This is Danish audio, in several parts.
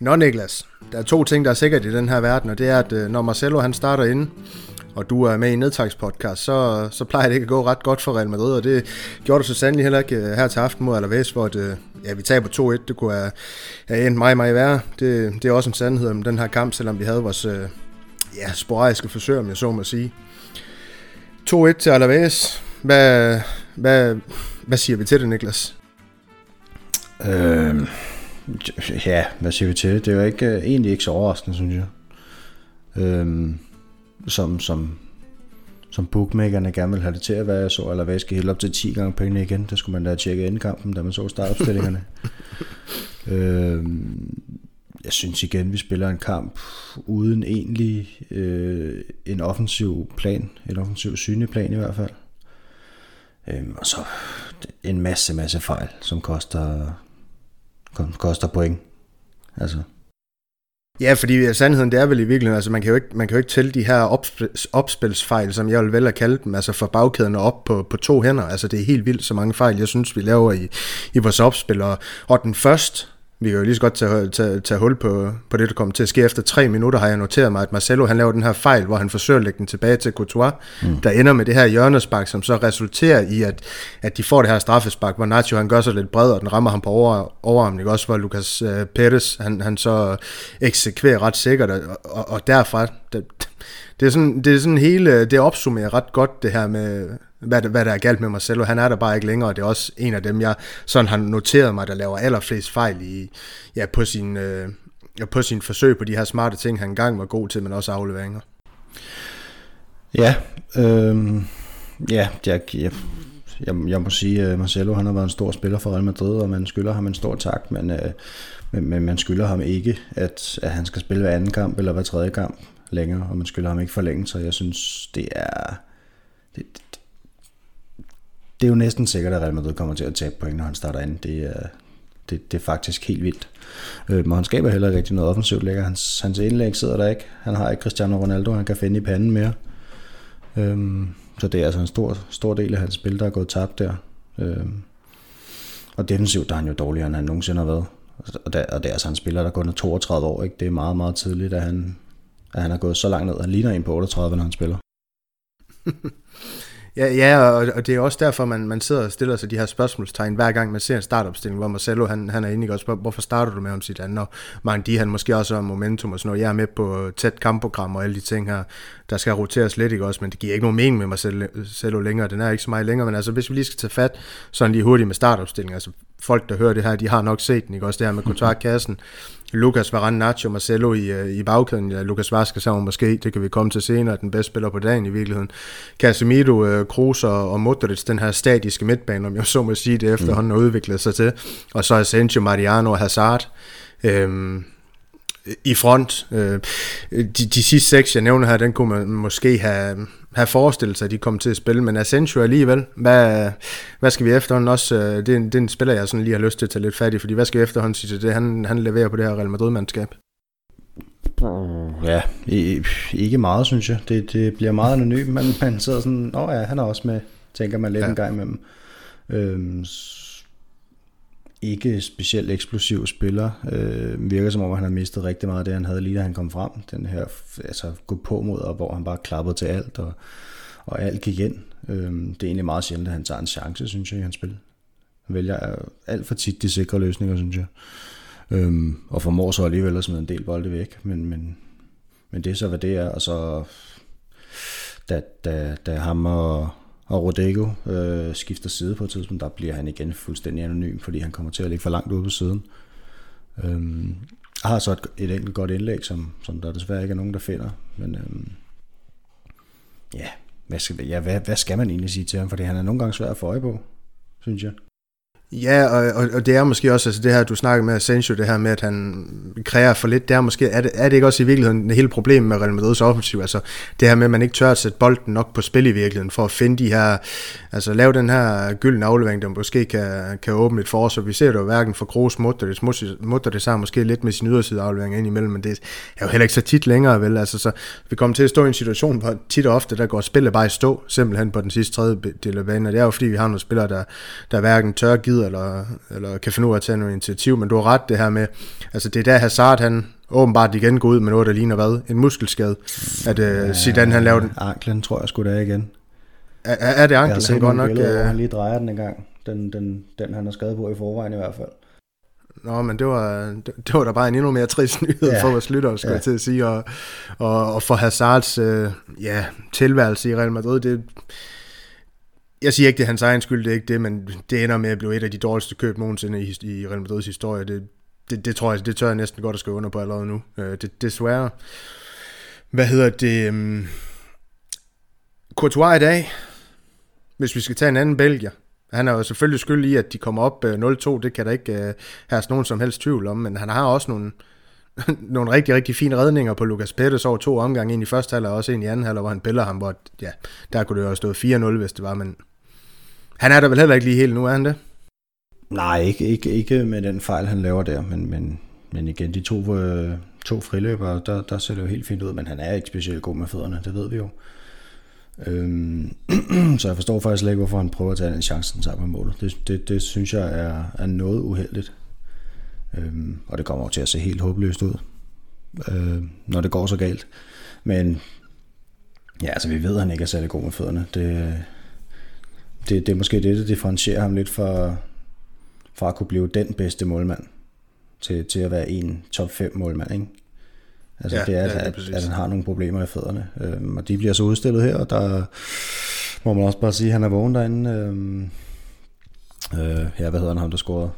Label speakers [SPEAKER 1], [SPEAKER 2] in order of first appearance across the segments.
[SPEAKER 1] Nå Niklas, der er to ting, der er sikkert i den her verden, og det er, at øh, når Marcelo han starter inde, og du er med i nedtagspodcast, så, så plejer det ikke at gå ret godt for Real Madrid, og det gjorde du så sandelig heller ikke øh, her til aften mod Alaves, hvor det, øh, ja, vi taber 2-1. Det kunne have, have endt meget, meget værre. Det, det er også en sandhed om den her kamp, selvom vi havde vores ja, sporadiske forsøg, om jeg så må sige. 2-1 til Alaves. Hvad, hvad, hvad siger vi til det, Niklas?
[SPEAKER 2] Øh, ja, hvad siger vi til det? Det er jo ikke, øh, egentlig ikke så overraskende, synes jeg. Øh, som, som, som bookmakerne gerne vil have det til at være, så hvad skal helt op til 10 gange pengene igen. Det skulle man da tjekke inden kampen, da man så startopstillingerne. øh, jeg synes igen, vi spiller en kamp uden egentlig øh, en offensiv plan, en offensiv synlig plan i hvert fald. Øh, og så en masse, masse fejl, som koster, koster point. Altså,
[SPEAKER 1] Ja, fordi sandheden det er vel i virkeligheden, altså man kan jo ikke, man kan jo ikke tælle de her opspils, opspilsfejl, som jeg vil vel at kalde dem, altså for bagkæden og op på, på to hænder. Altså det er helt vildt så mange fejl, jeg synes, vi laver i, i vores opspil. Og, og den første, vi kan jo lige så godt tage, tage, tage hul på, på det, der kommer til at ske. Efter tre minutter har jeg noteret mig, at Marcelo han laver den her fejl, hvor han forsøger at lægge den tilbage til Courtois, mm. der ender med det her hjørnespark, som så resulterer i, at, at de får det her straffespark, hvor Nacho han gør sig lidt bred, og den rammer ham på over, overarmen, ikke? også hvor Lucas uh, Perez han, han så eksekverer ret sikkert, og, og, og derfra, det, det er sådan, det er sådan hele, det opsummerer ret godt det her med, hvad, hvad der er galt med Marcelo. Han er der bare ikke længere, og det er også en af dem, jeg sådan har noteret mig, der laver allerflest fejl i, ja, på, sin, øh, på sin forsøg på de her smarte ting, han engang var god til, men også afleveringer.
[SPEAKER 2] Ja, øh, ja, jeg, jeg, jeg, jeg må sige, at Marcelo han har været en stor spiller for Real Madrid, og man skylder ham en stor tak, men, øh, men, men man skylder ham ikke, at, at han skal spille hver anden kamp eller hver tredje kamp længere, og man skylder ham ikke forlænge, så jeg synes, det er... Det, det er jo næsten sikkert, at Real Madrid kommer til at tabe point, når han starter ind. Det er, det, det er faktisk helt vildt. Øh, men han skaber heller ikke rigtig noget offensivt længere. Hans, hans indlæg sidder der ikke. Han har ikke Cristiano Ronaldo, han kan finde i panden mere. Øhm, så det er altså en stor, stor del af hans spil, der er gået tabt der. Øhm, og defensivt der er han jo dårligere, end han nogensinde har været. Og, der, og det er altså en spiller, der kun er 32 år. Ikke? Det er meget, meget tidligt, at han, at han har gået så langt ned. Han ligner en på 38, når han spiller.
[SPEAKER 1] Ja, ja og, og det er også derfor, man, man sidder og stiller sig de her spørgsmålstegn, hver gang man ser en startopstilling, hvor Marcelo han, han er inde og spørger, hvorfor starter du med ham sit andet? Og Mandi han måske også har momentum og sådan noget. Jeg er med på tæt kampprogram og alle de ting her, der skal roteres lidt, ikke også? Men det giver ikke nogen mening med Marcelo længere. Den er ikke så meget længere, men altså hvis vi lige skal tage fat sådan lige hurtigt med startopstillingen, altså folk, der hører det her, de har nok set den, ikke også? Det her med kontraktkassen. Mm-hmm Lucas Varane, Nacho, Marcelo i, øh, i bagkæden. Ja, Lucas Vazquez er måske, det kan vi komme til senere, den bedste spiller på dagen i virkeligheden. Casemiro, øh, Kroos og, og Modric, den her statiske midtbane, om jeg så må sige det, efterhånden har udviklet sig til. Og så Asensio, Mariano og Hazard. Øhm, i front. Øh, de, de sidste seks, jeg nævner her, den kunne man måske have, have forestillet sig, at de kom til at spille, men Asensio alligevel, hvad, hvad skal vi efterhånden også, øh, det, det er en spiller, jeg sådan lige har lyst til at tage lidt fat i, fordi hvad skal vi efterhånden sige til det, han, han leverer på det her Real Madrid-mandskab?
[SPEAKER 2] Ja, ikke meget, synes jeg. Det, det bliver meget anonymt, men man sidder sådan, åh ja, han er også med, tænker man lidt ja. en gang imellem. Øhm, ikke specielt eksplosiv spiller. Øh, virker som om, han har mistet rigtig meget af det, han havde lige da han kom frem. Den her altså, gå på mod, og hvor han bare klappede til alt, og, og alt gik ind. Øh, det er egentlig meget sjældent, at han tager en chance, synes jeg, i hans spil. Han vælger øh, alt for tit de sikre løsninger, synes jeg. Øh, og formår så alligevel at smide en del bolde væk, men, men, men det er så, hvad det er. Og så da, da, da ham og, og Rodrigo øh, skifter side på et tidspunkt, der bliver han igen fuldstændig anonym, fordi han kommer til at ligge for langt ude på siden. Øhm, jeg har så et, et enkelt godt indlæg, som, som der desværre ikke er nogen, der finder. Men øhm, ja, hvad skal, ja hvad, hvad skal man egentlig sige til ham? Fordi han er nogle gange svær at få øje på, synes jeg.
[SPEAKER 1] Ja, og, og, og det er måske også altså det her, du snakker med Asensio, det her med, at han kræver for lidt, det er måske, er det, er det ikke også i virkeligheden det hele problem med Real Madrid's offensiv, altså det her med, at man ikke tør at sætte bolden nok på spil i virkeligheden, for at finde de her, altså lave den her gyldne aflevering, der måske kan, kan åbne et forsvar. Vi ser det jo hverken for Kroos mutter det sammen måske lidt med sin yderside aflevering ind imellem, men det er jo heller ikke så tit længere, vel, altså så vi kommer til at stå i en situation, hvor tit og ofte, der går spillet bare i stå, simpelthen på den sidste tredje del af banen, og det er jo fordi, vi har nogle spillere, der, der hverken tør gider eller, eller kan finde ud af at tage noget initiativ, men du har ret det her med, altså det er der Hazard, han åbenbart igen går ud med noget, der ligner hvad? En muskelskade. At uh, Zidane han lavede den.
[SPEAKER 2] Anklen tror jeg skulle det er igen.
[SPEAKER 1] Er, er det anklen?
[SPEAKER 2] Han går nok... Billeder, uh... han lige drejer den en gang. Den, den, den han har skadet på i forvejen i hvert fald.
[SPEAKER 1] Nå, men det var, det, var da bare en endnu mere trist nyhed ja. for vores lyttere, skal ja. jeg til at sige, og, og, og for Hazards uh, ja, tilværelse i Real Madrid, det, jeg siger ikke, det er hans egen skyld, det er ikke det, men det ender med at blive et af de dårligste køb nogensinde i, i Real Madrids historie. Det, det, det tror jeg, det tør jeg næsten godt at skrive under på allerede nu. Øh, det, desværre. Hvad hedder det? Um, Courtois i dag, hvis vi skal tage en anden Belgier, han er jo selvfølgelig skyld i, at de kommer op øh, 0-2, det kan der ikke øh, uh, have nogen som helst tvivl om, men han har også nogle, nogle rigtig, rigtig fine redninger på Lucas Pettis over to omgange, en i første halvleg og også en i anden halvleg, hvor han piller ham, hvor ja, der kunne det jo have stået 4-0, hvis det var, men han er der vel heller ikke lige helt nu, er han det?
[SPEAKER 2] Nej, ikke, ikke, ikke med den fejl, han laver der, men, men, men igen, de to, øh, to friløbere, der, der ser det jo helt fint ud, men han er ikke specielt god med fødderne, det ved vi jo. Øhm, så jeg forstår faktisk ikke, hvorfor han prøver at tage den chance, han tager på målet. Det, det, det synes jeg er, er noget uheldigt. Øhm, og det kommer jo til at se helt håbløst ud, øh, når det går så galt. Men ja, altså vi ved, at han ikke er særlig god med fødderne. Det, det, det er måske det, der differentierer ham lidt fra, fra at kunne blive den bedste målmand til, til at være en top 5 målmand, ikke? Altså ja, det er, at, ja, er at, at han har nogle problemer i fødderne, øhm, og de bliver så udstillet her, og der må man også bare sige, at han er vågen derinde. Øhm, øh, ja, hvad hedder han ham, der scorede?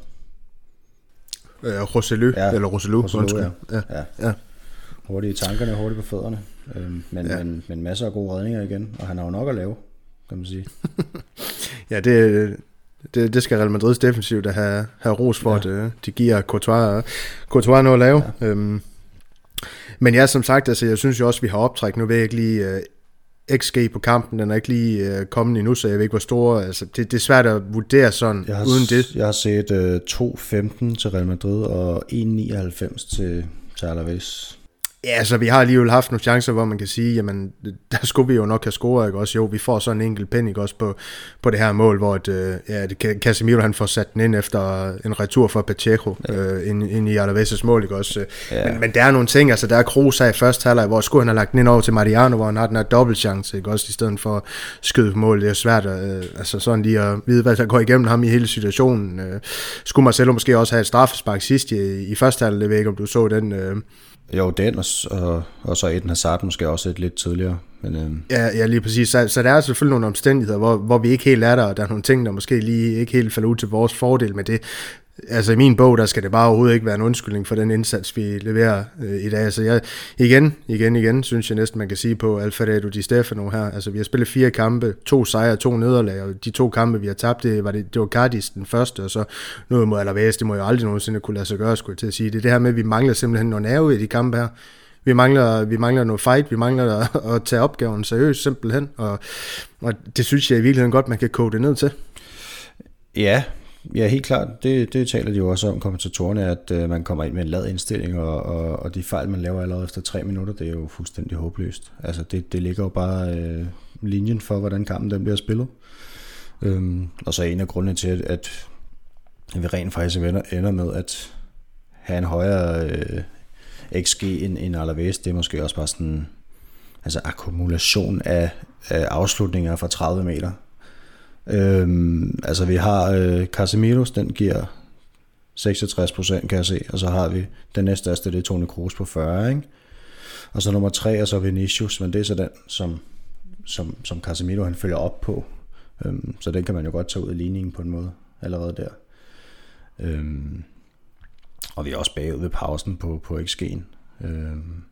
[SPEAKER 1] Øh, Roselu, ja, eller Roselu, Roselu
[SPEAKER 2] ja. Ja. ja. ja. Hurtigt i tankerne, hurtigt på fødderne, øhm, men, ja. men, men masser af gode redninger igen, og han har jo nok at lave, kan man sige.
[SPEAKER 1] ja, det, det, det skal Real Madrids defensivt have, have ros for, ja. at uh, de giver Courtois, Courtois noget at lave. Ja. Øhm, men ja, som sagt, altså, jeg synes jo også, at vi har optræk. Nu ved jeg ikke lige øh, XG på kampen, den er ikke lige uh, kommet endnu, så jeg ved ikke, hvor stor. Altså, det, det er svært at vurdere sådan,
[SPEAKER 2] jeg har,
[SPEAKER 1] uden det.
[SPEAKER 2] Jeg har set uh, 2.15 til Real Madrid og 1.99 til, til Alaves.
[SPEAKER 1] Ja, altså vi har alligevel haft nogle chancer, hvor man kan sige, jamen der skulle vi jo nok have scoret, ikke også? Jo, vi får sådan en enkelt pen, ikke også, på, på det her mål, hvor et, øh, ja, det, Casemiro han får sat den ind efter en retur fra Pacheco ja. øh, ind, ind, i Alaves' mål, ikke også? Ja. Men, men, der er nogle ting, altså der er Kroos i første halvleg, hvor skulle han have lagt den ind over til Mariano, hvor han har den her dobbelt chance, ikke også, i stedet for at skyde på mål. Det er svært, øh, altså sådan lige at vide, hvad der går igennem ham i hele situationen. Øh, skulle Marcelo måske også have et straffespark sidst i, i første halvleg, jeg ved ikke, om du så den... Øh,
[SPEAKER 2] jo, den, og, og, og så Eden Hazard måske også et lidt tidligere. Men, øhm.
[SPEAKER 1] ja, ja, lige præcis. Så, så der er selvfølgelig nogle omstændigheder, hvor, hvor vi ikke helt er der, og der er nogle ting, der måske lige ikke helt falder ud til vores fordel med det altså i min bog, der skal det bare overhovedet ikke være en undskyldning for den indsats, vi leverer øh, i dag. Så jeg, igen, igen, igen, synes jeg næsten, man kan sige på Alfredo Di Stefano her. Altså vi har spillet fire kampe, to sejre, to nederlag, og de to kampe, vi har tabt, det var, det, det var Cardis den første, og så noget mod Alaves, det må jo aldrig nogensinde kunne lade sig gøre, skulle jeg til at sige. Det er det her med, at vi mangler simpelthen noget nerve i de kampe her. Vi mangler, vi mangler noget fight, vi mangler at, at tage opgaven seriøst simpelthen, og, og det synes jeg i virkeligheden godt, man kan kode det ned til.
[SPEAKER 2] Ja, Ja, helt klart. Det, det taler de jo også om, kommentatorerne, at øh, man kommer ind med en lad indstilling, og, og, og de fejl, man laver allerede efter tre minutter, det er jo fuldstændig håbløst. Altså, det, det ligger jo bare øh, linjen for, hvordan kampen den bliver spillet. Øhm, og så er en af grundene til, at, at vi rent faktisk ender, ender med at have en højere øh, XG end, end Alaves, det er måske også bare sådan altså akkumulation af, af afslutninger fra 30 meter Øhm, altså vi har øh, Casemiros, den giver 66% kan jeg se, og så har vi den næststørste, det er Toni Kroos på 40, ikke? Og så nummer 3 og så Vinicius, men det er så den, som, som, som Casemiro han følger op på. Øhm, så den kan man jo godt tage ud af ligningen på en måde allerede der. Øhm, og vi er også bagud ved pausen på, på XG'en. Øhm,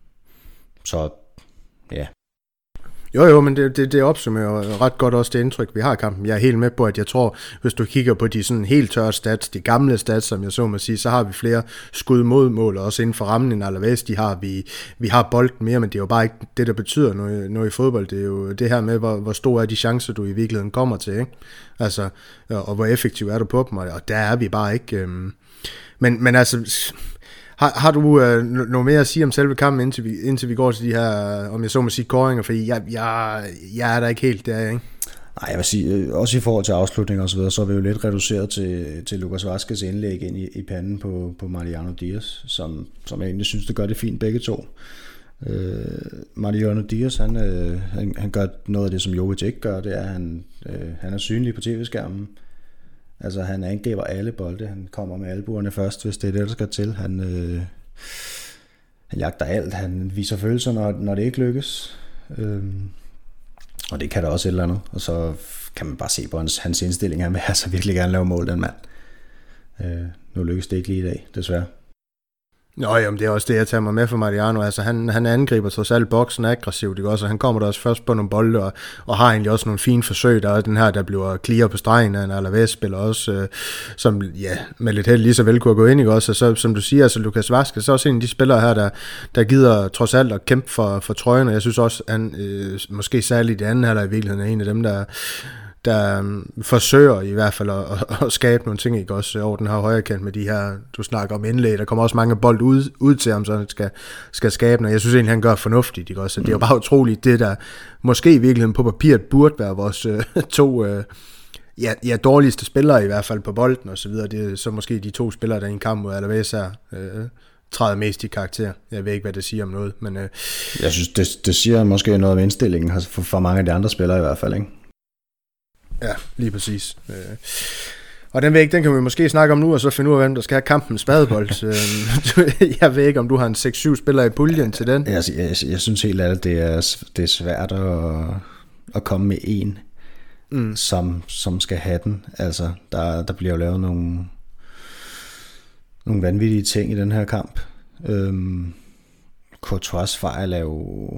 [SPEAKER 2] så ja,
[SPEAKER 1] jo, jo, men det, det, det opsummerer ret godt også det indtryk, vi har i kampen. Jeg er helt med på, at jeg tror, hvis du kigger på de sådan helt tørre stats, de gamle stats, som jeg så må sige, så har vi flere skud mod mål, og også inden for rammen end Alaves, de har, vi, vi har bolden mere, men det er jo bare ikke det, der betyder noget, noget i fodbold. Det er jo det her med, hvor, hvor store er de chancer, du i virkeligheden kommer til, ikke? Altså, og hvor effektiv er du på dem, og der er vi bare ikke... Øhm, men, men altså, har, har du øh, noget mere at sige om selve kampen, indtil vi, indtil vi går til de her, om jeg så må sige, koringer? Fordi jeg, jeg, jeg er der ikke helt der, ikke?
[SPEAKER 2] Nej, jeg vil sige, øh, også i forhold til afslutninger og så videre, så er vi jo lidt reduceret til, til Lukas Vaskes indlæg ind i, i panden på, på Mariano Diaz, som, som jeg egentlig synes, det gør det fint begge to. Øh, Mariano Diaz, han, øh, han, han gør noget af det, som Jovic ikke gør, det er, at han, øh, han er synlig på tv-skærmen. Altså han angriber alle bolde, han kommer med albuerne først, hvis det er det, der skal til. Han, øh, han jagter alt, han viser følelser, når, når det ikke lykkes. Øh, og det kan der også et eller andet. Og så kan man bare se på hans, hans indstilling, han vil altså virkelig gerne lave mål, den mand. Øh, nu lykkes det ikke lige i dag, desværre.
[SPEAKER 1] Nå, jamen, det er også det, jeg tager mig med for Mariano. Altså, han, han angriber trods alt boksen aggressivt, ikke også? Og han kommer der også først på nogle bolde, og, og har egentlig også nogle fine forsøg. Der er den her, der bliver clear på stregen af en Alaves spiller også, øh, som ja, med lidt held lige så vel kunne gå ind, ikke også? Og så, som du siger, altså Lukas Vaske, så også en af de spillere her, der, der gider trods alt at kæmpe for, for trøjen, og jeg synes også, han øh, måske særligt i anden halvleg i virkeligheden er en af dem, der der um, forsøger i hvert fald at, at, at skabe nogle ting, ikke også over den her højre kant med de her, du snakker om indlæg, der kommer også mange bold ud, ud til ham, så han skal, skal skabe noget. Jeg synes egentlig, han gør fornuftigt, ikke også? Så det er jo bare utroligt, det der måske i virkeligheden på papiret burde være vores uh, to uh, ja, ja, dårligste spillere i hvert fald på bolden og så videre. Det er så måske de to spillere, der i en kamp mod Alaves er, uh, træder mest i karakter. Jeg ved ikke, hvad det siger om noget, men... Uh,
[SPEAKER 2] jeg synes, det, det siger måske noget om indstillingen for, for mange af de andre spillere i hvert fald, ikke?
[SPEAKER 1] Ja, lige præcis. Øh. Og den væg, den kan vi måske snakke om nu, og så finde ud af, hvem der skal have kampen spadebold. Øh, jeg ved ikke, om du har en 6-7 spillere i puljen til den.
[SPEAKER 2] Jeg, jeg, jeg synes helt ærligt, det er, det er svært at, at komme med en, mm. som, som skal have den. Altså, der, der bliver jo lavet nogle, nogle vanvittige ting i den her kamp. Øhm, Courtois fejl er jo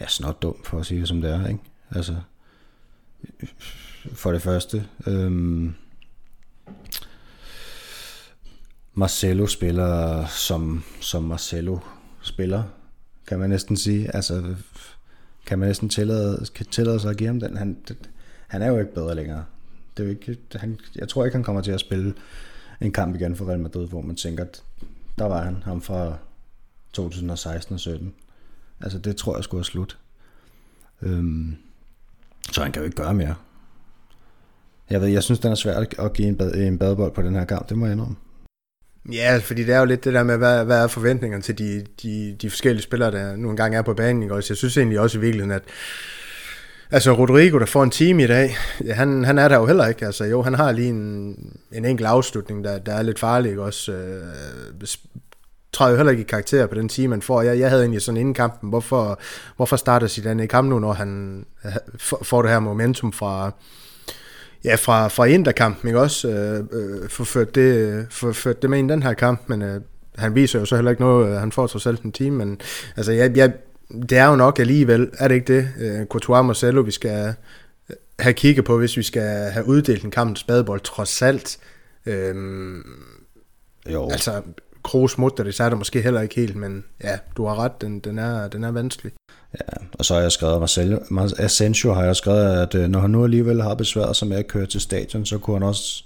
[SPEAKER 2] ja, snot dum, for at sige det som det er. Ikke? Altså, for det første. Øhm, Marcelo spiller som, som Marcelo spiller, kan man næsten sige. Altså, kan man næsten tillade, kan tillade sig at give ham den. Han, det, han er jo ikke bedre længere. Det er jo ikke, han, jeg tror ikke, han kommer til at spille en kamp igen for Real Madrid, hvor man tænker, at der var han, ham fra 2016 og 17. Altså, det tror jeg skulle have slut. Øhm, så han kan jo ikke gøre mere. Jeg ved, jeg synes, den er svært at give en, bad, en badebold på den her kamp, det må jeg indrømme.
[SPEAKER 1] Ja, fordi det er jo lidt det der med, hvad, hvad er forventningerne til de, de, de forskellige spillere, der nu engang er på banen. Ikke? Også jeg synes egentlig også i virkeligheden, at Altså Rodrigo, der får en time i dag, ja, han, han er der jo heller ikke. Altså jo, han har lige en, en enkelt afslutning, der, der er lidt farlig. Ikke? Også øh, træder jo heller ikke i karakter på den time, man får. Jeg, jeg havde egentlig sådan inden kampen, hvorfor, hvorfor starter Zidane i kampen nu, når han får det her momentum fra, ja, fra, fra Interkampen, ikke også? Øh, øh, forført, det, forført det med i den her kamp, men øh, han viser jo så heller ikke noget, han får trods alt en time, men altså, jeg, jeg, det er jo nok alligevel, er det ikke det, øh, Courtois Marcelo, vi skal have kigget på, hvis vi skal have uddelt en kamp spadebold, trods alt. Øh, jo. Altså, Kroos mutter det, så er det måske heller ikke helt, men ja, du har ret, den, den, er, den er vanskelig.
[SPEAKER 2] Ja, og så har jeg skrevet, Marcelo, Asensio har jeg skrevet, at øh, når han nu alligevel har besværet sig med at køre til stadion, så kunne han også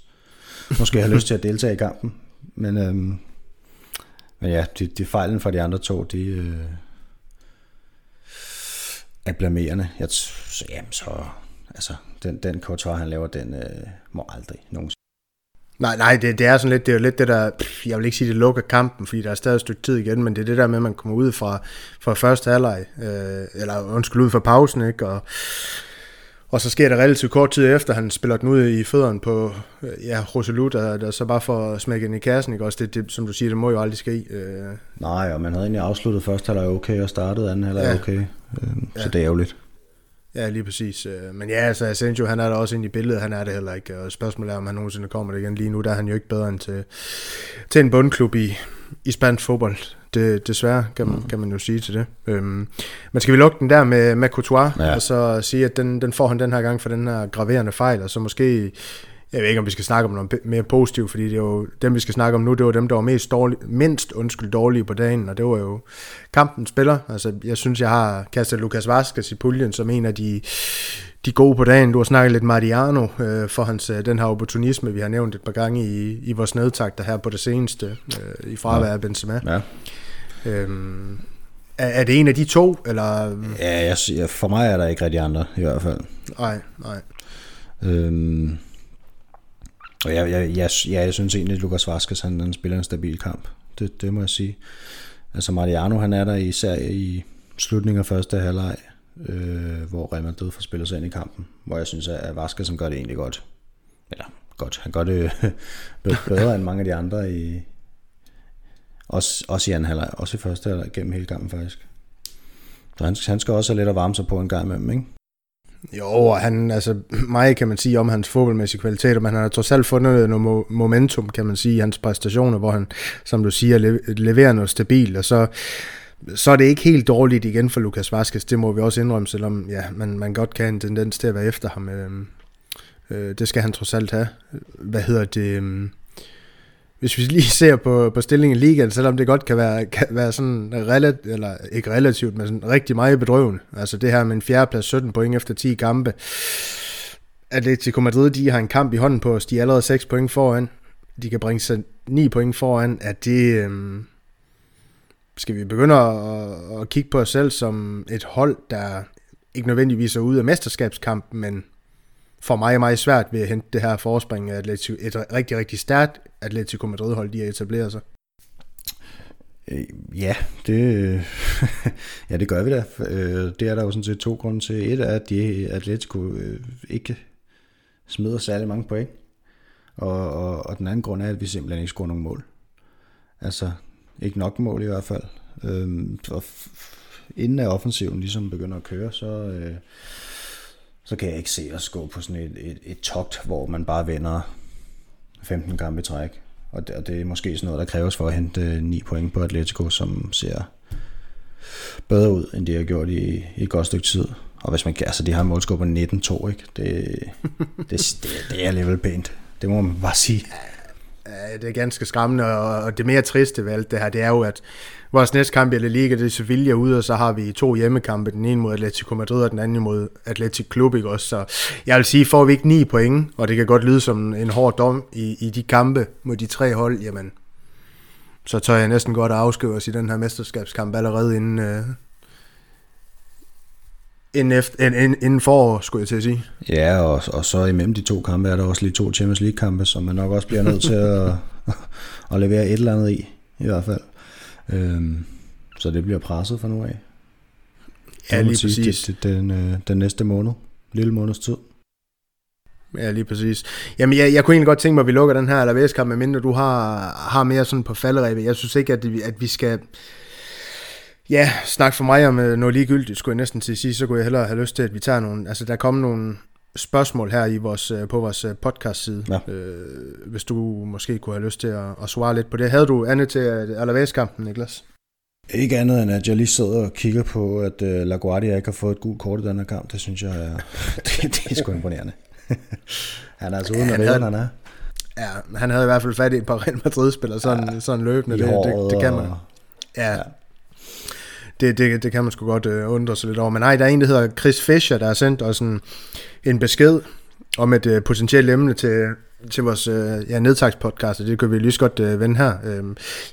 [SPEAKER 2] måske have lyst til at deltage i kampen. Men, øhm, men ja, de, de fejlen fra de andre to, de øh, er blamerende. Jeg, så, jamen, så, altså, den, den Courtois, han laver, den øh, må aldrig nogensinde
[SPEAKER 1] Nej, nej, det, det er sådan lidt, det er jo lidt det der, pff, jeg vil ikke sige, det lukker kampen, fordi der er stadig et stykke tid igen, men det er det der med, at man kommer ud fra, fra første halvleg, øh, eller undskyld, ud fra pausen, ikke, og, og så sker det relativt kort tid efter, han spiller den ud i fødderen på, øh, ja, Roselu, der, der så bare får smækket den i kassen, ikke, også det, det, som du siger, det må jo aldrig ske. Øh.
[SPEAKER 2] Nej, og man havde egentlig afsluttet første halvleg okay, og startet anden halvleg ja. okay, øh, så ja. det er jo lidt.
[SPEAKER 1] Ja, lige præcis. Øh, men ja, altså Asensio, han er der også inde i billedet, han er det heller ikke. Og spørgsmålet er, om han nogensinde kommer det igen. Lige nu der er han jo ikke bedre end til, til en bundklub i, i spansk fodbold. Det, desværre, kan man, mm. kan man jo sige til det. Øhm, men skal vi lukke den der med, med Courtois, ja. og så sige, at den, den får han den her gang for den her graverende fejl, og så måske jeg ved ikke, om vi skal snakke om noget mere positivt, fordi det er jo dem, vi skal snakke om nu, det var dem, der var mest dårlig, mindst undskyld dårlige på dagen, og det var jo kampen spiller. Altså, jeg synes, jeg har kastet Lukas Vazquez i puljen som en af de, de gode på dagen. Du har snakket lidt Mariano øh, for hans, øh, den her opportunisme, vi har nævnt et par gange i, i vores nedtagter her på det seneste, øh, i fravær af Benzema. Ja. Øhm, er, er det en af de to, eller?
[SPEAKER 2] Ja, jeg, for mig er der ikke rigtig andre, i hvert fald.
[SPEAKER 1] Nej, nej.
[SPEAKER 2] Øhm, og jeg, jeg, jeg, jeg synes egentlig, at Lukas Vaskes han, han spiller en stabil kamp. Det, det må jeg sige. Altså Mariano, han er der især i slutningen af første halvleg, øh, hvor Real Madrid får spillet sig ind i kampen, hvor jeg synes, at Vaskes som gør det egentlig godt. Eller godt, han gør det bedre end mange af de andre i, også, også i anden halvleg, også i første halvleg gennem hele kampen faktisk. Så han, han skal også have lidt at varme sig på en gang imellem, ikke?
[SPEAKER 1] Jo, og han, altså, mig kan man sige om hans fodboldmæssige kvaliteter, men han har trods alt fundet noget momentum, kan man sige, i hans præstationer, hvor han, som du siger, leverer noget stabilt, og så, så er det ikke helt dårligt igen for Lukas Vaskes, det må vi også indrømme, selvom ja, man, man godt kan have en tendens til at være efter ham. Øh, øh, det skal han trods alt have. Hvad hedder det? Øh, hvis vi lige ser på, på stillingen i ligaen, selvom det godt kan være, kan være sådan relativt, eller ikke relativt, men sådan rigtig meget bedrøvende. Altså det her med en fjerdeplads, 17 point efter 10 kampe. Atletico Madrid, de har en kamp i hånden på os, de er allerede 6 point foran. De kan bringe sig 9 point foran. Er det, øhm, skal vi begynde at, at kigge på os selv som et hold, der ikke nødvendigvis er ude af mesterskabskampen, men for mig er meget svært ved at hente det her forspring af Atletico, et rigtig, rigtig stærkt Atletico Madrid-hold, de har etableret sig.
[SPEAKER 2] Øh, ja, det, ja, det gør vi da. Øh, det er der jo sådan set to grunde til. Et er, at de Atletico øh, ikke smider særlig mange point. Og, og, og den anden grund er, at vi simpelthen ikke scorer nogen mål. Altså, ikke nok mål i hvert fald. Øh, og inden af offensiven ligesom begynder at køre, så, øh, så kan jeg ikke se os gå på sådan et, et, et togt, hvor man bare vinder 15 kampe i træk. Og det, og det er måske sådan noget, der kræves for at hente øh, 9 point på Atletico, som ser bedre ud, end det har gjort i, i et godt stykke tid. Og hvis man kan, altså de har en målscore på 19-2, ikke? Det, det, det, det er alligevel pænt. Det må man bare sige.
[SPEAKER 1] Ja, det er ganske skræmmende, og det mere triste ved alt det her, det er jo, at vores næste kamp i La Liga, det er Sevilla ude, og så har vi to hjemmekampe, den ene mod Atletico Madrid, og den anden mod Atletico Klub, ikke også? Så jeg vil sige, får vi ikke ni point, og det kan godt lyde som en hård dom i, i de kampe mod de tre hold, jamen, så tør jeg næsten godt at afskrive os i den her mesterskabskamp allerede inden, øh, inden, efter, inden, inden forår, skulle jeg til at sige.
[SPEAKER 2] Ja, og, og så imellem de to kampe er der også lige to Champions League-kampe, som man nok også bliver nødt til at, at levere et eller andet i, i hvert fald. Øhm, så det bliver presset fra nu af.
[SPEAKER 1] Ja, lige sige, præcis.
[SPEAKER 2] Det, den, øh, den næste måned, lille måneds tid.
[SPEAKER 1] Ja, lige præcis. Jamen, jeg, jeg kunne egentlig godt tænke mig, at vi lukker den her Alaves-kamp, medmindre du har, har mere sådan på falderæbet. Jeg synes ikke, at, at vi skal Ja, snak for mig om øh, noget ligegyldigt, skulle jeg næsten til at sige, så kunne jeg hellere have lyst til, at vi tager nogle, altså der kommer nogle spørgsmål her i vores, øh, på vores øh, podcast side, ja. øh, hvis du måske kunne have lyst til at, at svare lidt på det. Havde du andet til Alaves-kampen, Niklas?
[SPEAKER 2] Ikke andet end, at jeg lige sidder og kigger på, at uh, LaGuardia ikke har fået et gult kort i den her kamp. Det synes jeg er, det, det er sgu imponerende. han er altså uden ja, at han er.
[SPEAKER 1] Ja, han havde i hvert fald fat i et par Real Madrid-spillere, sådan, ja, sådan løbende. Det, det, det, kan man. Ja, ja det, det, det kan man sgu godt øh, undre sig lidt over. Men nej, der er en, der hedder Chris Fischer, der har sendt os en, en besked om et øh, potentielt emne til, til vores øh, ja, nedtagspodcast, og det kan vi lige så godt øh, vende her. Øh,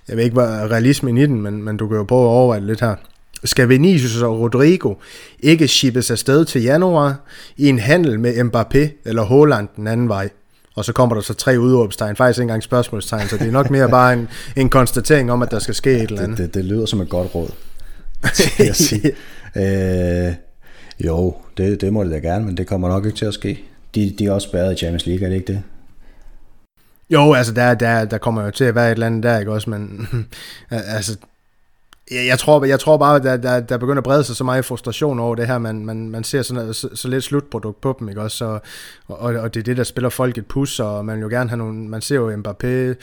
[SPEAKER 1] jeg ved ikke, hvad realismen i den, men, men du kan jo prøve at overveje lidt her. Skal Vinicius og Rodrigo ikke shippes afsted til januar i en handel med Mbappé eller Haaland den anden vej? Og så kommer der så tre udråbstegn, faktisk ikke engang spørgsmålstegn, så det er nok mere bare en, en konstatering om, at der skal ske et eller andet.
[SPEAKER 2] Det, det, det lyder som et godt råd. jeg sige. øh, jo, det, det må det da gerne, men det kommer nok ikke til at ske. De, de er også spærret i Champions League, er det ikke det?
[SPEAKER 1] Jo, altså der, der, der kommer jo til at være et eller andet der, ikke også, men altså jeg, jeg, tror, jeg tror bare, at der, der, der begynder at brede sig så meget frustration over det her. Man, man, man ser sådan, så, så lidt slutprodukt på dem, ikke også? Og, og, og, det er det, der spiller folk et pus, og man vil jo gerne have nogle... Man ser jo Mbappé,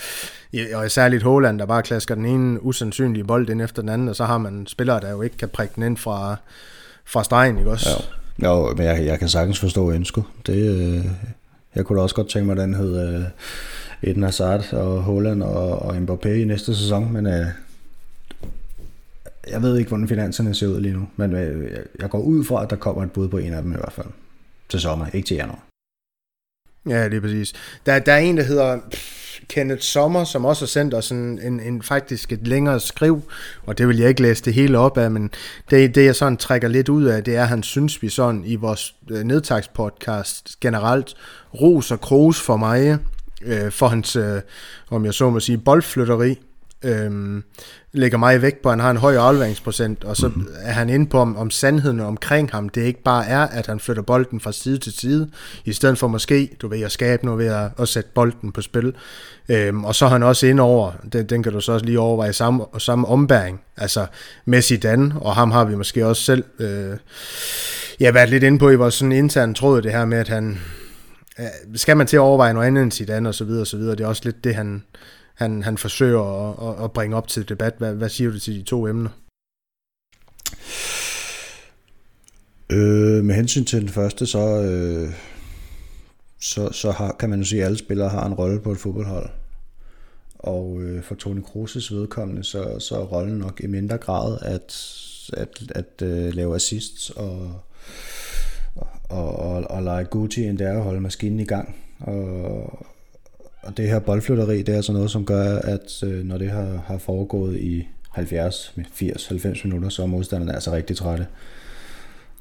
[SPEAKER 1] og særligt Holland, der bare klasker den ene usandsynlige bold ind efter den anden, og så har man spillere, der jo ikke kan prikke den ind fra, fra stregen, ikke også?
[SPEAKER 2] Ja. Jo, men jeg, jeg kan sagtens forstå ønsket. Det, øh, jeg kunne da også godt tænke mig, at den hed øh, Eden Hazard og Holland og, og Mbappé i næste sæson, men øh, jeg ved ikke, hvordan finanserne ser ud lige nu, men øh, jeg går ud fra, at der kommer et bud på en af dem i hvert fald. Til sommer, ikke til januar.
[SPEAKER 1] Ja, det er præcis. Der, der er en, der hedder Kenneth Sommer, som også har sendt os en, en, en faktisk et længere skriv, og det vil jeg ikke læse det hele op af, men det, det jeg sådan trækker lidt ud af, det er, at han synes, vi sådan i vores øh, nedtagspodcast generelt ros og kros for mig, øh, for hans, øh, om jeg så må sige, boldflytteri, øhm, lægger meget vægt på, at han har en høj afleveringsprocent, og så mm-hmm. er han inde på, om, om sandheden omkring ham, det ikke bare er, at han flytter bolden fra side til side, i stedet for måske, du ved, at skabe noget ved at, at sætte bolden på spil. Øhm, og så er han også ind over, den, den kan du så også lige overveje, samme, samme ombæring, altså med Zidane, og ham har vi måske også selv øh, ja, været lidt inde på i vores sådan interne tråd, det her med, at han, øh, skal man til at overveje noget andet end Zidane og så videre og så videre, det er også lidt det, han, han, han forsøger at, at bringe op til debat. Hvad, hvad siger du til de to emner?
[SPEAKER 2] Øh, med hensyn til den første, så, øh, så, så har, kan man jo sige, at alle spillere har en rolle på et fodboldhold. Og øh, for Toni Kroos' vedkommende, så, så er rollen nok i mindre grad at, at, at øh, lave assists og, og, og, og lege Gucci, end det er at holde maskinen i gang. Og, og det her boldflytteri, det er altså noget, som gør, at øh, når det har, har foregået i 70, 80, 90 minutter, så er modstanderne altså rigtig trætte.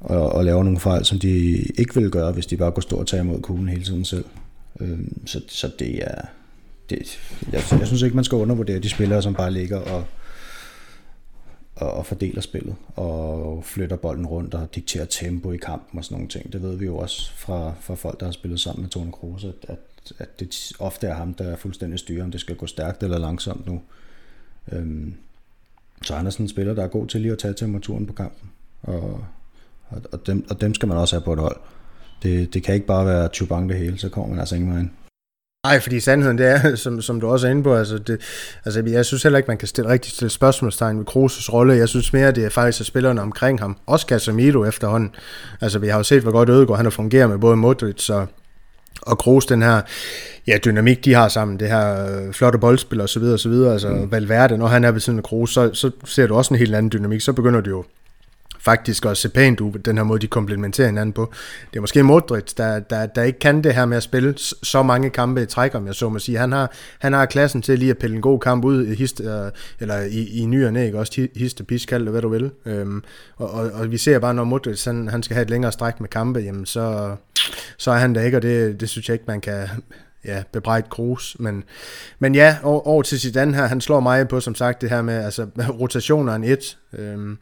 [SPEAKER 2] Og, og laver nogle fejl, som de ikke ville gøre, hvis de bare går stå og tage imod kuglen hele tiden selv. Øh, så, så det er... Det, jeg, jeg synes ikke, man skal undervurdere de spillere, som bare ligger og, og, og fordeler spillet, og flytter bolden rundt og dikterer tempo i kampen og sådan nogle ting. Det ved vi jo også fra, fra folk, der har spillet sammen med Tone Kroos, at, at at det ofte er ham, der er fuldstændig styrer, om det skal gå stærkt eller langsomt nu. Øhm, så han er sådan en spiller, der er god til lige at tage temperaturen på kampen. Og, og, og, dem, og dem skal man også have på et hold. Det, det kan ikke bare være Chubank det hele, så kommer man altså ingen vej ind.
[SPEAKER 1] Nej, fordi sandheden det er, som, som du også er inde på, altså, det, altså jeg synes heller ikke, man kan stille rigtig stille spørgsmålstegn ved Kroos' rolle. Jeg synes mere, det er faktisk at spillerne omkring ham. Også Casemiro efterhånden. Altså vi har jo set, hvor godt Ødegaard han har fungeret med både Modric og, og Kroos den her ja, dynamik, de har sammen, det her øh, flotte boldspil og så videre, og så videre, altså mm. Valverde, når han er ved siden af Kroos, så, så ser du også en helt anden dynamik, så begynder det jo faktisk også se pænt ud, den her måde, de komplementerer hinanden på. Det er måske Modric, der, der, der ikke kan det her med at spille så mange kampe i træk, om jeg så må sige. Han har, han har klassen til lige at pille en god kamp ud i, hist, øh, eller i, i ny og næ, ikke? også histe pis, kald det hvad du vil. Øhm, og, og, og, vi ser bare, når Modric han, han skal have et længere stræk med kampe, jamen så, så er han der ikke, og det, det synes jeg ikke, man kan ja, bebrejdt Kroos. Men, men ja, over, over til Zidane her, han slår mig på, som sagt, det her med altså, rotationer en et. Øhm,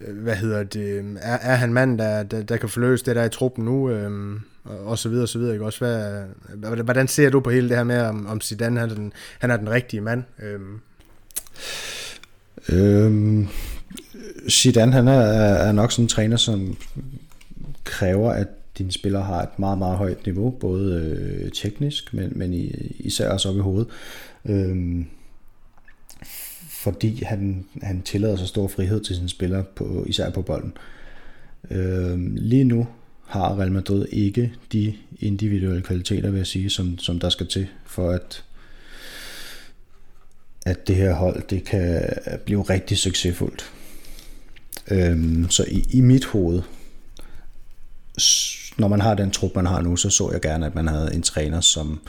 [SPEAKER 1] Øh, hvad hedder det, øhm, er, er han mand, der, der, der kan forløse det der i truppen nu, øhm, og så videre, og så videre, ikke også? Hvad, hvordan ser du på hele det her med, om, om Zidane han er, den, han er den rigtige mand? Øhm.
[SPEAKER 2] Øhm, Zidane, han er, er nok sådan en træner, som kræver, at dine spillere har et meget, meget højt niveau, både øh, teknisk, men, men især også op i hovedet. Øhm, fordi han, han tillader så stor frihed til sine spillere, på, især på bolden. Øh, lige nu har Real Madrid ikke de individuelle kvaliteter, vil jeg sige, som, som der skal til, for at, at det her hold det kan blive rigtig succesfuldt. Øhm, så i, i mit hoved, når man har den trup, man har nu, så så jeg gerne, at man havde en træner, som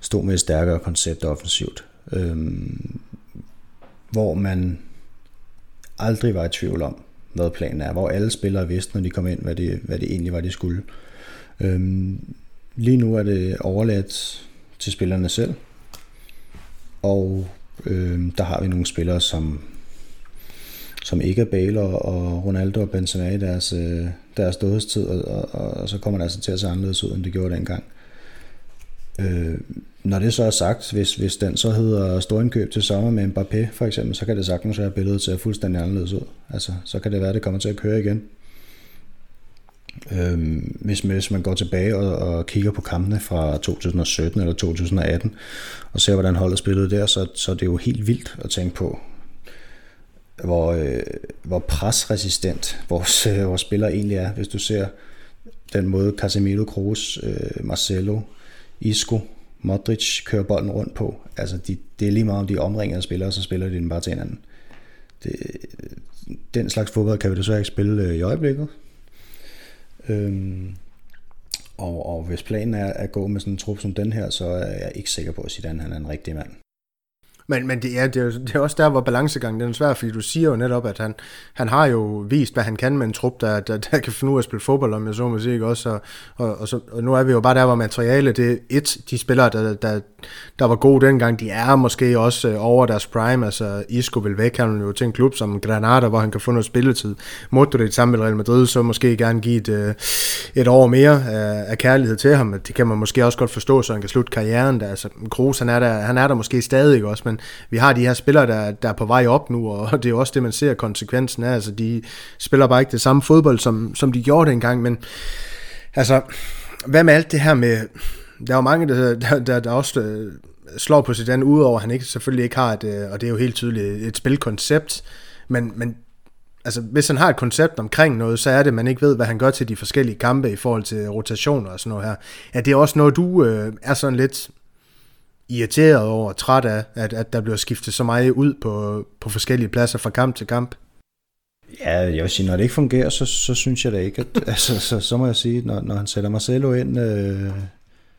[SPEAKER 2] stod med et stærkere koncept offensivt. Øhm, hvor man aldrig var i tvivl om, hvad planen er. Hvor alle spillere vidste, når de kom ind, hvad det, hvad det egentlig var, de skulle. Øhm, lige nu er det overladt til spillerne selv. Og øhm, der har vi nogle spillere, som som ikke er Bale og Ronaldo og Benzema i deres, øh, deres dødstid, og, og, og, så kommer det altså til at se anderledes ud, end det gjorde dengang. Øh, når det så er sagt, hvis, hvis den så hedder storindkøb til sommer med Mbappé for eksempel, så kan det sagtens være billedet til fuldstændig anderledes ud. Altså, så kan det være, at det kommer til at køre igen. Øhm, hvis, hvis man går tilbage og, og kigger på kampene fra 2017 eller 2018, og ser, hvordan holdet spillede der, så, så det er det jo helt vildt at tænke på, hvor, øh, hvor presresistent vores, øh, vores spillere egentlig er. Hvis du ser den måde Casemiro, Kroos, øh, Marcelo, Isco, Modric kører bolden rundt på. Altså, de, det er lige meget om de omringede spillere, så spiller de den bare til hinanden. Det, den slags fodbold kan vi desværre ikke spille øh, i øjeblikket. Øhm, og, og hvis planen er at gå med sådan en trup som den her, så er jeg ikke sikker på, at Zidane han er en rigtig mand.
[SPEAKER 1] Men, men det, er, det, er, det er også der, hvor balancegangen den er svær, fordi du siger jo netop, at han, han har jo vist, hvad han kan med en trup, der, der, der kan finde ud af at spille fodbold, om jeg så må sige, ikke? også? Og, og, og, så, og nu er vi jo bare der, hvor materiale, det er et, de spillere, der, der, der var gode dengang, de er måske også øh, over deres prime, altså Isco vil væk, han jo til en klub som Granada, hvor han kan få noget spilletid. Modric sammen med Real Madrid, så måske gerne give et, øh, et år mere af, af kærlighed til ham, det kan man måske også godt forstå, så han kan slutte karrieren der, altså Kroos, han er der, han er der måske stadig også, men vi har de her spillere, der, der er på vej op nu, og det er jo også det, man ser konsekvensen af, altså de spiller bare ikke det samme fodbold, som, som de gjorde dengang, men altså, hvad med alt det her med, der er jo mange, der, der, der, der også øh, slår på Zidane, udover at han ikke, selvfølgelig ikke har et, øh, og det er jo helt tydeligt, et spilkoncept, men, men altså, hvis han har et koncept omkring noget, så er det, at man ikke ved, hvad han gør til de forskellige kampe i forhold til rotationer og sådan noget her. Ja, det er også noget, du øh, er sådan lidt irriteret over, træt af, at, at der bliver skiftet så meget ud på, på forskellige pladser fra kamp til kamp?
[SPEAKER 2] Ja, jeg vil sige, når det ikke fungerer, så, så synes jeg da ikke, at, altså, så, så må jeg sige, når, når han sætter Marcelo ind øh,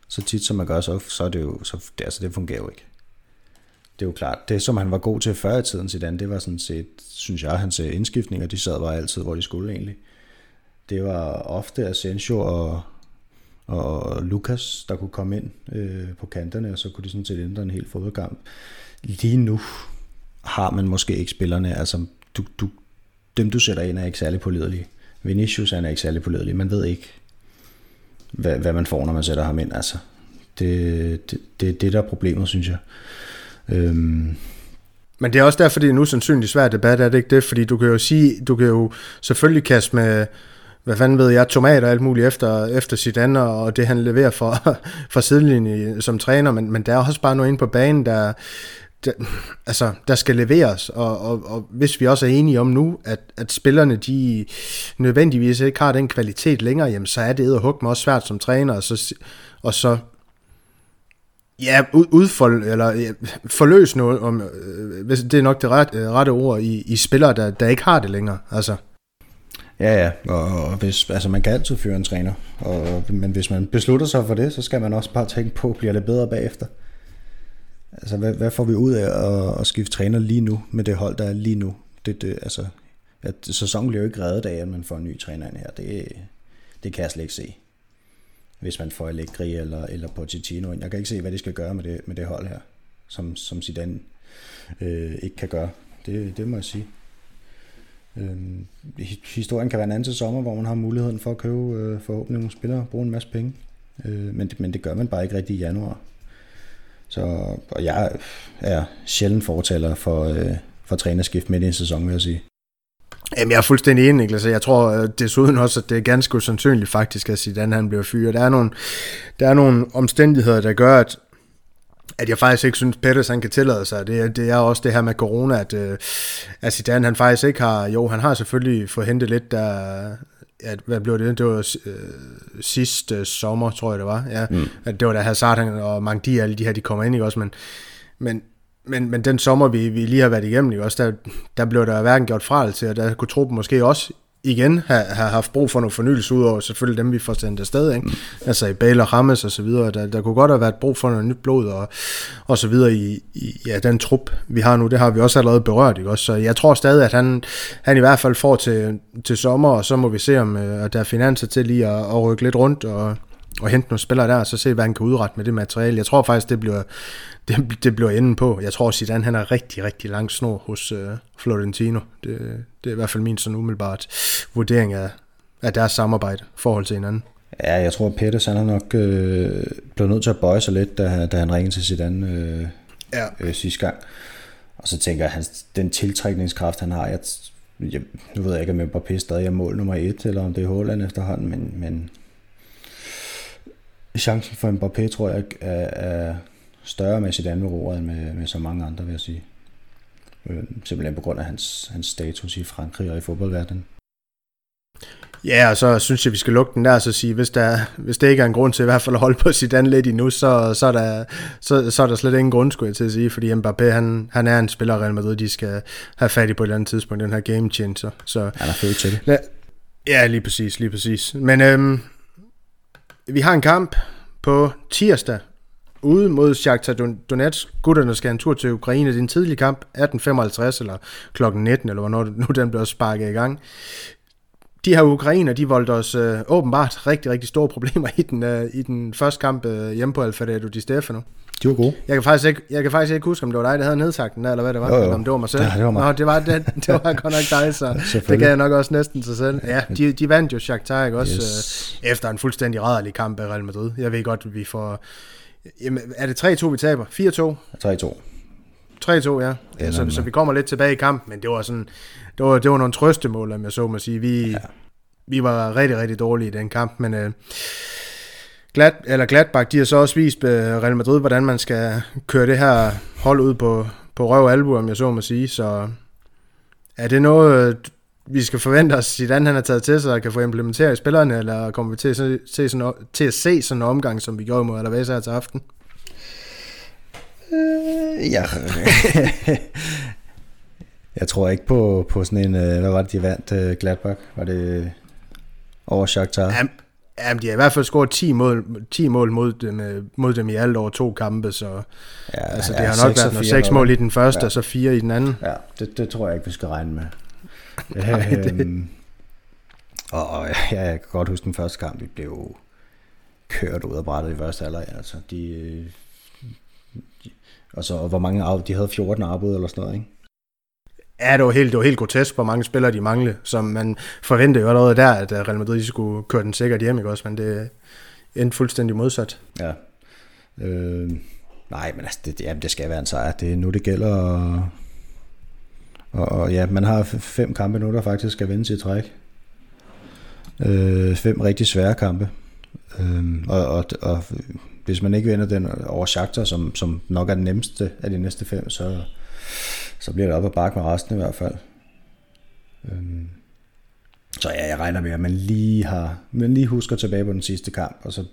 [SPEAKER 2] så tit som man gør, så, så er det jo, så, det, altså det fungerer jo ikke. Det er jo klart, det som han var god til før i tiden, Zidane, det var sådan set, synes jeg, hans øh, indskiftninger, de sad bare altid, hvor de skulle egentlig. Det var ofte Asensio og, og Lukas, der kunne komme ind øh, på kanterne, og så kunne de sådan set ændre en hel fodboldkamp. Lige nu har man måske ikke spillerne, altså du, du, dem du sætter ind er ikke særlig pålidelige. Vinicius er ikke særlig pålidelig, man ved ikke, hvad, hvad man får, når man sætter ham ind. Altså, det, det, det, det der er problemet, synes jeg. Øhm,
[SPEAKER 1] men det er også derfor, det er nu usandsynlig svært debat, er det ikke det? Fordi du kan jo sige, du kan jo selvfølgelig kaste med hvad fanden ved jeg, tomater og alt muligt efter, efter sit andet, og det han leverer for, for sidelinjen som træner, men, men der er også bare noget inde på banen, der, der, altså, der skal leveres, og, og, og hvis vi også er enige om nu, at, at spillerne de nødvendigvis ikke har den kvalitet længere, jamen, så er det at hugge mig også svært som træner, og så, og så Ja, udfold, eller ja, forløs noget, om, øh, det er nok det rette, øh, rette ord, i, i spillere, der, der ikke har det længere. Altså.
[SPEAKER 2] Ja, ja, og, og hvis, altså man kan altid fyre en træner, og, men hvis man beslutter sig for det, så skal man også bare tænke på, bliver det bedre bagefter? Altså, hvad, hvad får vi ud af at, at skifte træner lige nu, med det hold, der er lige nu? Det, det, altså, at sæsonen bliver jo ikke reddet af, at man får en ny træner ind her. Det, det kan jeg slet ikke se. Hvis man får Allegri eller, eller Pochettino ind. Jeg kan ikke se, hvad de skal gøre med det, med det hold her, som, som Zidane øh, ikke kan gøre. Det, det må jeg sige. Øh, historien kan være en anden til sommer, hvor man har muligheden for at købe øh, forhåbentlig nogle spillere og bruge en masse penge. Øh, men, men det gør man bare ikke rigtig i januar. Så, og jeg er sjældent fortaler for, øh, for trænerskift midt i en sæson, vil jeg sige.
[SPEAKER 1] Jamen, jeg er fuldstændig enig, Niklas. Jeg tror øh, desuden også, at det er ganske usandsynligt faktisk, at Zidane han bliver fyret. Der er nogle, der er nogle omstændigheder, der gør, at at jeg faktisk ikke synes, Peters han kan tillade sig. Det, det er også det her med corona, at, øh, at Zidane han faktisk ikke har, jo han har selvfølgelig fået hentet lidt, der, at, hvad blev det? Det var øh, sidste sommer, tror jeg det var. Ja, mm. at det var da Hazard og Mangdi, alle de her, de kommer ind, ikke også? Men, men, men, men den sommer, vi, vi lige har været igennem, ikke også? Der, der blev der hverken gjort fra til, og der kunne truppen måske også igen have, have haft brug for noget fornyelse, ud over selvfølgelig dem, vi får sendt afsted, ikke? Mm. altså i Bale og Rammes og så videre, der, der kunne godt have været brug for noget nyt blod og, og så videre i, i ja, den trup, vi har nu, det har vi også allerede berørt, ikke? Også, så jeg tror stadig, at han, han i hvert fald får til, til sommer, og så må vi se, om øh, der er finanser til lige at, at rykke lidt rundt og, og hente nogle spillere der, og så se, hvad han kan udrette med det materiale. Jeg tror faktisk, det bliver, det, det bliver enden på. Jeg tror, Zidane han er rigtig, rigtig lang snor hos uh, Florentino. Det, det er i hvert fald min sådan umiddelbart vurdering af, af deres samarbejde forhold til hinanden.
[SPEAKER 2] Ja, jeg tror, at Peters han er nok øh, blevet nødt til at bøje sig lidt, da, da han ringede til sit andet øh, ja. øh, sidste gang. Og så tænker jeg, at den tiltrækningskraft, han har, jeg, jeg, nu ved jeg ikke, om Mbappé stadig er mål nummer et, eller om det er Håland efterhånden, men, men chancen for Mbappé, tror jeg, er, er større med sit andet ord, end med, med så mange andre, vil jeg sige. Øh, simpelthen på grund af hans, hans status i Frankrig og i fodboldverdenen.
[SPEAKER 1] Ja, og så synes jeg, vi skal lukke den der og så sige, hvis der, hvis det ikke er en grund til i hvert fald at holde på sit andet lidt endnu, så, så, er der, så, så er der slet ingen grund, skulle jeg til at sige, fordi Mbappé, han, han er en spiller Real Madrid, de skal have fat i på et eller andet tidspunkt, den her game changer. Så,
[SPEAKER 2] han er født til det.
[SPEAKER 1] Ja, lige præcis, lige præcis. Men øhm, vi har en kamp på tirsdag ude mod Shakhtar Donetsk. Gutterne skal en tur til Ukraine. Det er en tidlig kamp, 18.55 eller klokken 19, eller hvornår nu den bliver sparket i gang de her ukrainer, de voldte os øh, åbenbart rigtig, rigtig store problemer i den, øh, i den første kamp øh, hjemme på Alfredo Di Stefano.
[SPEAKER 2] De var gode.
[SPEAKER 1] Jeg kan, faktisk ikke, jeg kan faktisk ikke huske, om det var dig, der havde nedsagt den der, eller hvad det var, jo, jo. eller om det var mig selv.
[SPEAKER 2] Ja, det var mig.
[SPEAKER 1] Nå, det var, det, det var godt nok dig, så det kan jeg nok også næsten sig selv. Ja, de, de vandt jo Shakhtar, ikke også, yes. øh, efter en fuldstændig rædderlig kamp af Real Madrid. Jeg ved godt, vi får... Jamen, er det 3-2, vi taber? 4-2?
[SPEAKER 2] 3-2.
[SPEAKER 1] 3-2, ja. ja så, så, vi kommer lidt tilbage i kampen, men det var sådan, det var, det var nogle trøstemål, om jeg så må sige. Vi, ja. vi var rigtig, rigtig dårlige i den kamp, men øh, Glad, eller Gladbach, de har så også vist øh, Real Madrid, hvordan man skal køre det her hold ud på, på røv og albu, om jeg så må sige. Så er det noget, vi skal forvente os, Zidane han har taget til sig og kan få implementeret i spillerne, eller kommer vi til at se, se sådan, til at se sådan en omgang, som vi gjorde mod Alaves her til aften?
[SPEAKER 2] Øh, ja. jeg tror ikke på, på sådan en, øh, hvad var det, de vandt uh, Gladbach? Var det over Shakhtar?
[SPEAKER 1] Jamen, jamen, de har i hvert fald scoret 10 mål, 10 mål mod, dem, øh, mod dem i alt over to kampe, så ja, altså, det ja, har nok været noget 6 mål i den første, ja. og så 4 i den anden.
[SPEAKER 2] Ja, det, det tror jeg ikke, vi skal regne med. Nej, det... Øhm, og, og ja, jeg kan godt huske den første kamp, vi blev kørt ud af brættet i første halvleg. Altså, de, de, og hvor mange af, de havde 14 afbud eller sådan noget, ikke?
[SPEAKER 1] Ja, det var helt, det var helt grotesk, hvor mange spillere de manglede, som man forventede jo allerede der, at Real Madrid skulle køre den sikkert hjem, ikke også? Men det endte fuldstændig modsat.
[SPEAKER 2] Ja. Øh, nej, men altså, det, jamen, det skal være en sejr. Det er nu, det gælder. Og, og, og ja, man har fem kampe nu, der faktisk skal vende sit træk. Øh, fem rigtig svære kampe. Øh, og, og, og hvis man ikke vinder den over Shakhtar, som, som nok er den nemmeste af de næste fem, så, så bliver det op ad bakke med resten i hvert fald. Øhm, så ja, jeg regner med, at man lige har, man lige husker tilbage på den sidste kamp, og så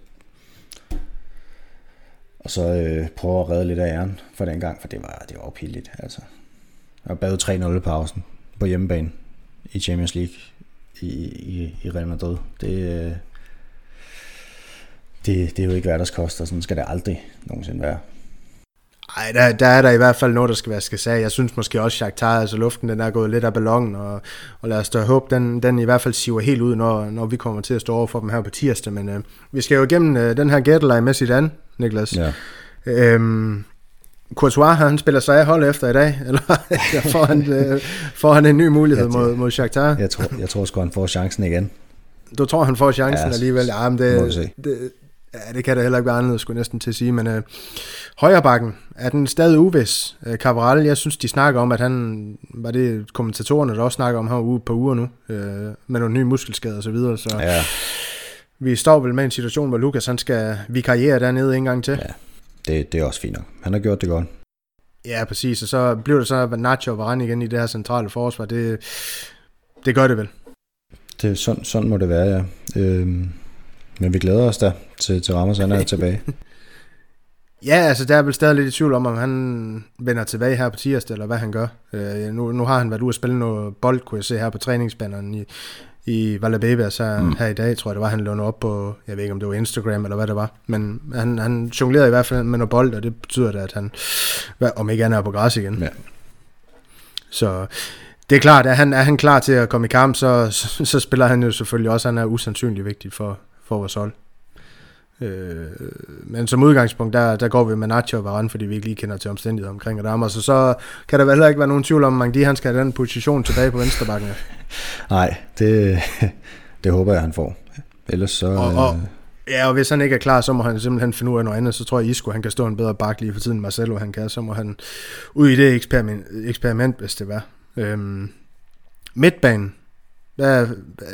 [SPEAKER 2] og så øh, prøver at redde lidt af æren for den gang, for det var, det var jo altså. Jeg bad 3-0 pausen på hjemmebane i Champions League i, i, i Real Madrid. Det, øh, det, det er jo ikke hverdagskost, og sådan skal det aldrig nogensinde være.
[SPEAKER 1] Ej, der, der er der i hvert fald noget, der skal være skal sige. Jeg synes måske også, at Shakhtar, altså luften, den er gået lidt af ballonen, og, og lad os da håbe, den, den i hvert fald siver helt ud, når, når vi kommer til at stå over for dem her på tirsdag. Men øh, vi skal jo igennem øh, den her gættelej med sit an, Niklas. Ja. Øhm, Courtois, han spiller sig af hold efter i dag, eller får, han, øh, får han en ny mulighed jeg, mod, mod Shakhtar?
[SPEAKER 2] Jeg tror, jeg tror sgu, han får chancen igen.
[SPEAKER 1] Du tror, han får chancen ja, alligevel? Ja, men det, det, Ja, det kan da heller ikke være andet, skulle næsten til at sige, men øh, højrebakken er den stadig uvis. Øh, Cabral, jeg synes, de snakker om, at han, var det kommentatorerne, der også snakker om, han ude på uger nu, øh, med nogle nye muskelskader og så videre, så ja. vi står vel med en situation, hvor Lukas, han skal vikariere dernede en gang til. Ja,
[SPEAKER 2] det, det er også fint nok. Han har gjort det godt.
[SPEAKER 1] Ja, præcis, og så blev det så Nacho og Varane igen i det her centrale forsvar, det, det gør det vel.
[SPEAKER 2] Det, sådan, sådan må det være, ja. Øhm men vi glæder os da til, til Ramos, han er tilbage.
[SPEAKER 1] Ja, altså der er vel stadig lidt i tvivl om, om han vender tilbage her på tirsdag, eller hvad han gør. Øh, nu, nu har han været ude at spille noget bold, kunne jeg se her på træningsbanderen i, i Valladolid, så mm. her i dag, tror jeg det var, han lå op på, jeg ved ikke om det var Instagram eller hvad det var, men han, han jonglerede i hvert fald med noget bold, og det betyder da, at han, om ikke andet er på græs igen. Ja. Så det er klart, at han, er han klar til at komme i kamp, så, så, så spiller han jo selvfølgelig også, han er usandsynligt vigtig for, for vores hold. Øh, men som udgangspunkt, der, der går vi med Nacho og Varane, fordi vi ikke lige kender til omstændigheder omkring Adama, så så kan der vel heller ikke være nogen tvivl om, at Mangdi, han skal have den position tilbage på venstrebakken.
[SPEAKER 2] Nej, det, det håber jeg, han får. ellers så...
[SPEAKER 1] Og, og, ja, og hvis han ikke er klar, så må han simpelthen finde ud af noget andet. Så tror jeg, Isco han kan stå en bedre bak lige for tiden, Marcelo han kan. Så må han ud i det eksperiment, eksperiment hvis det var. Øhm, midtbanen. Hvad, hvad,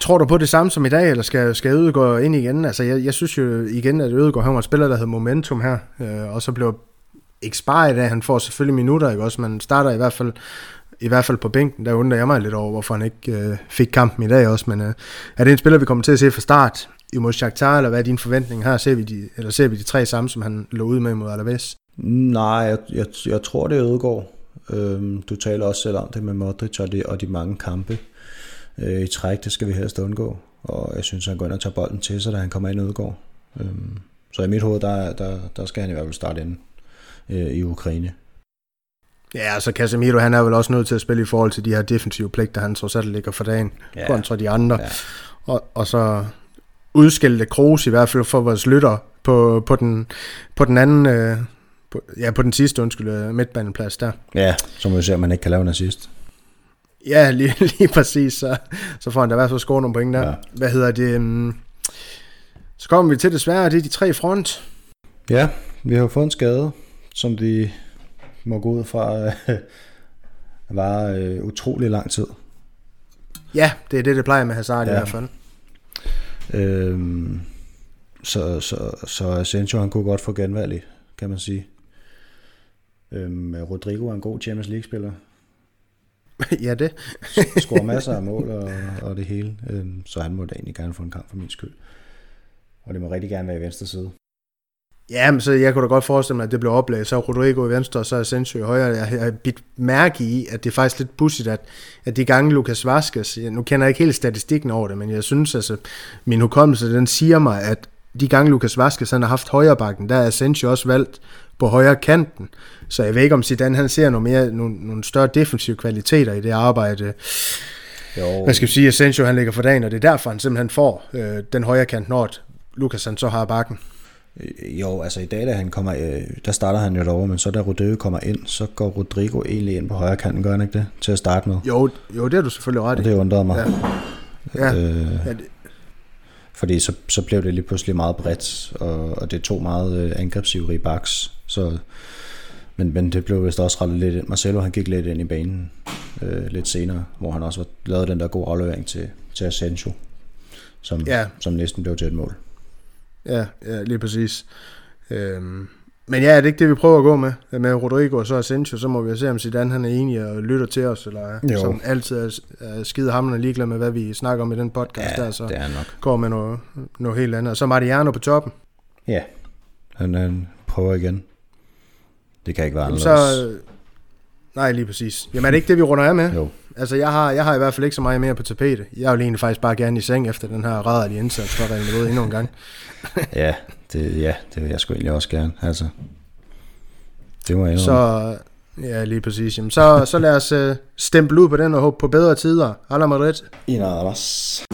[SPEAKER 1] Tror du på det samme som i dag, eller skal, skal Ødegaard ind igen? Altså, jeg, jeg synes jo igen, at Ødegaard han var en spiller, der havde momentum her, øh, og så blev ikke sparet af, han får selvfølgelig minutter, ikke også? Man starter i hvert fald i hvert fald på bænken, der undrer jeg mig lidt over, hvorfor han ikke øh, fik kampen i dag også, men øh, er det en spiller, vi kommer til at se fra start imod Shakhtar, eller hvad er din forventning her? Ser vi de, eller ser vi de tre samme, som han lå ud med mod Alaves?
[SPEAKER 2] Nej, jeg, jeg, jeg tror, det er Ødegaard. Øhm, du taler også selv om det med Modric og de, og de mange kampe øh, i træk, det skal vi helst undgå. Og jeg synes, han går ind og tager bolden til sig, da han kommer ind og udgår. Øhm, så i mit hoved, der, der, der skal han i hvert fald starte ind øh, i Ukraine.
[SPEAKER 1] Ja, altså Casemiro, han er vel også nødt til at spille i forhold til de her defensive pligter, han trods alt ligger for dagen, ja. kontra de andre. Ja. Og, og så udskældte Kroos i hvert fald for vores lytter på, på, den, på den anden, øh, på, ja, på den sidste, undskyld, øh, midtbaneplads der.
[SPEAKER 2] Ja, som vi ser, at man ikke kan lave en assist.
[SPEAKER 1] Ja, lige, lige præcis, så, så får han da i hvert fald score nogle point der. Ja. Hvad hedder det? Um, så kommer vi til desværre, det er de tre front.
[SPEAKER 2] Ja, vi har jo fået en skade, som de må gå ud fra øh, var øh, utrolig lang tid.
[SPEAKER 1] Ja, det er det, det plejer med Hazard ja. i hvert fald.
[SPEAKER 2] Øhm, så, så, så Asensio han kunne godt få genvalg i, kan man sige. Øhm, Rodrigo er en god Champions League-spiller.
[SPEAKER 1] ja, det.
[SPEAKER 2] Scorer masser af mål og, og det hele. Øhm, så han må da egentlig gerne få en kamp for min skyld. Og det må rigtig gerne være i venstre side.
[SPEAKER 1] Ja, men så jeg kunne da godt forestille mig, at det blev oplæst. Så Rodrigo i venstre, og så Asensio i højre. Jeg har bidt mærke i, at det er faktisk lidt pudsigt, at, at de gange Lukas Vaskes, nu kender jeg ikke helt statistikken over det, men jeg synes altså, min hukommelse, den siger mig, at de gange Lukas Vaskes, han har haft højre bakken, der er Asensio også valgt på højre kanten. Så jeg ved ikke, om Zidane han ser nogle, mere, nogle, nogle større defensive kvaliteter i det arbejde. Jo. Man skal sige, at Asensio han ligger for dagen, og det er derfor, han simpelthen får øh, den højre kant, når Lukas han så har bakken.
[SPEAKER 2] Jo, altså i dag, da han kommer, øh, der starter han jo derovre, men så da Rodrigo kommer ind, så går Rodrigo egentlig ind på højre kanten, gør han ikke det, til at starte med?
[SPEAKER 1] Jo, jo det er du selvfølgelig ret
[SPEAKER 2] i. Og det undrede mig. Ja. Ja. Øh, ja, det... Fordi så, så blev det lige pludselig meget bredt, og, og det tog meget øh, angrebsivrige baks, så, men, men det blev vist også rettet lidt ind. Marcelo han gik lidt ind i banen øh, lidt senere, hvor han også lavede den der gode aflevering til, til Asensio, som, ja. som næsten blev til et mål.
[SPEAKER 1] Ja, ja lige præcis. Øhm, men ja, er det ikke det, vi prøver at gå med? Med Rodrigo og så Asensio, så må vi se, om Zidane han er enig og lytter til os, eller jo. som altid er, er skide hamlende ligeglad med, hvad vi snakker om i den podcast
[SPEAKER 2] ja,
[SPEAKER 1] der, så
[SPEAKER 2] det er nok.
[SPEAKER 1] går med noget, noget helt andet. Og så Mariano på toppen.
[SPEAKER 2] Ja, han, han prøver igen. Det kan ikke være anderledes. Så,
[SPEAKER 1] nej, lige præcis. Jamen er det ikke det, vi runder af med? Jo. Altså, jeg har, jeg har i hvert fald ikke så meget mere på tapetet. Jeg vil egentlig faktisk bare gerne i seng efter den her rædderlige indsats for Real Madrid endnu en gang.
[SPEAKER 2] ja, det, ja, det vil jeg sgu egentlig også gerne. Altså, det må jeg
[SPEAKER 1] Så, ja, lige præcis. Jamen, så, så lad os uh, stemple ud på den og håbe på bedre tider. Hala Madrid.
[SPEAKER 2] I nada más.